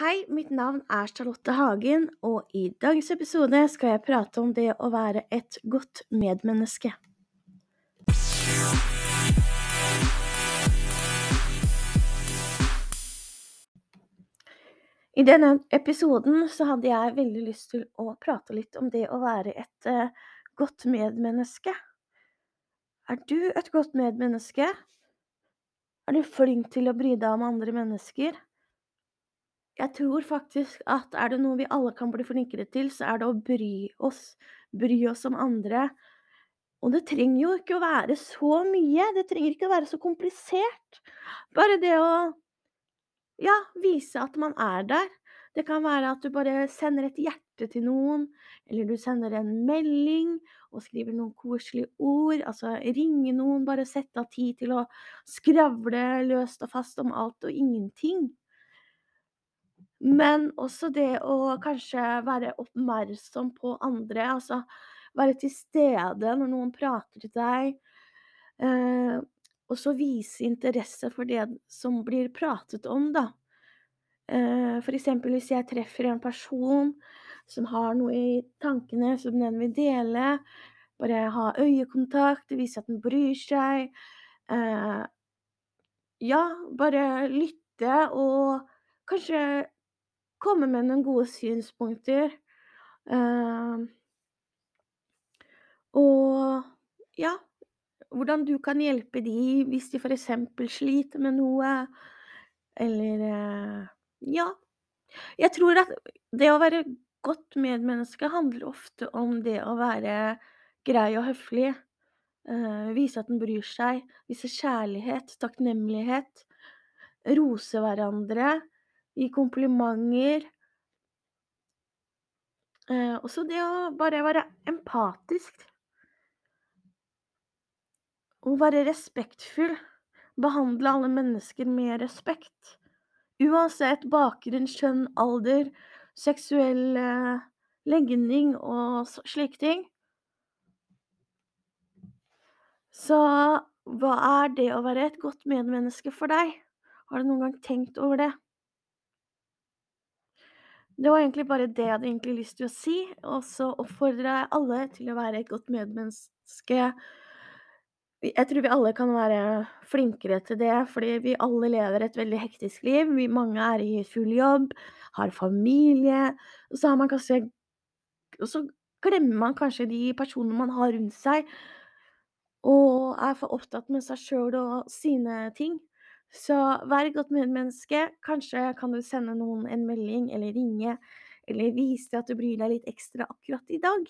Hei, mitt navn er Charlotte Hagen, og i dagens episode skal jeg prate om det å være et godt medmenneske. I denne episoden så hadde jeg veldig lyst til å prate litt om det å være et eh, godt medmenneske. Er du et godt medmenneske? Er du flink til å bry deg om andre mennesker? Jeg tror faktisk at er det noe vi alle kan bli flinkere til, så er det å bry oss. Bry oss om andre. Og det trenger jo ikke å være så mye. Det trenger ikke å være så komplisert. Bare det å ja, vise at man er der. Det kan være at du bare sender et hjerte til noen, eller du sender en melding og skriver noen koselige ord. Altså ringe noen, bare sette av tid til å skravle løst og fast om alt og ingenting. Men også det å kanskje være oppmerksom på andre, altså være til stede når noen prater til deg. Eh, og så vise interesse for det som blir pratet om, da. Eh, eksempel hvis jeg treffer en person som har noe i tankene som den vil dele, bare ha øyekontakt, vise at den bryr seg. Eh, ja, bare lytte og kanskje komme med noen gode synspunkter. Uh, og ja, hvordan du kan hjelpe de hvis de f.eks. sliter med noe, eller uh, ja. Jeg tror at det å være godt medmenneske handler ofte om det å være grei og høflig. Uh, vise at en bryr seg, vise kjærlighet, takknemlighet. Rose hverandre, gi komplimenter. Eh, også det å bare være empatisk. Å være respektfull. Behandle alle mennesker med respekt. Uansett bakgrunn, kjønn, alder, seksuell eh, legning og slike ting. Så hva er det å være et godt medmenneske for deg? Har du noen gang tenkt over det? Det var egentlig bare det jeg hadde egentlig lyst til å si, og så oppfordrer jeg alle til å være et godt medmenneske. Jeg tror vi alle kan være flinkere til det, fordi vi alle lever et veldig hektisk liv. Vi mange er i full jobb, har familie, og så har man kanskje og så glemmer man kanskje de personene man har rundt seg, og er for opptatt med seg sjøl og sine ting. Så vær et godt medmenneske. Kanskje kan du sende noen en melding eller ringe, eller vise at du bryr deg litt ekstra akkurat i dag.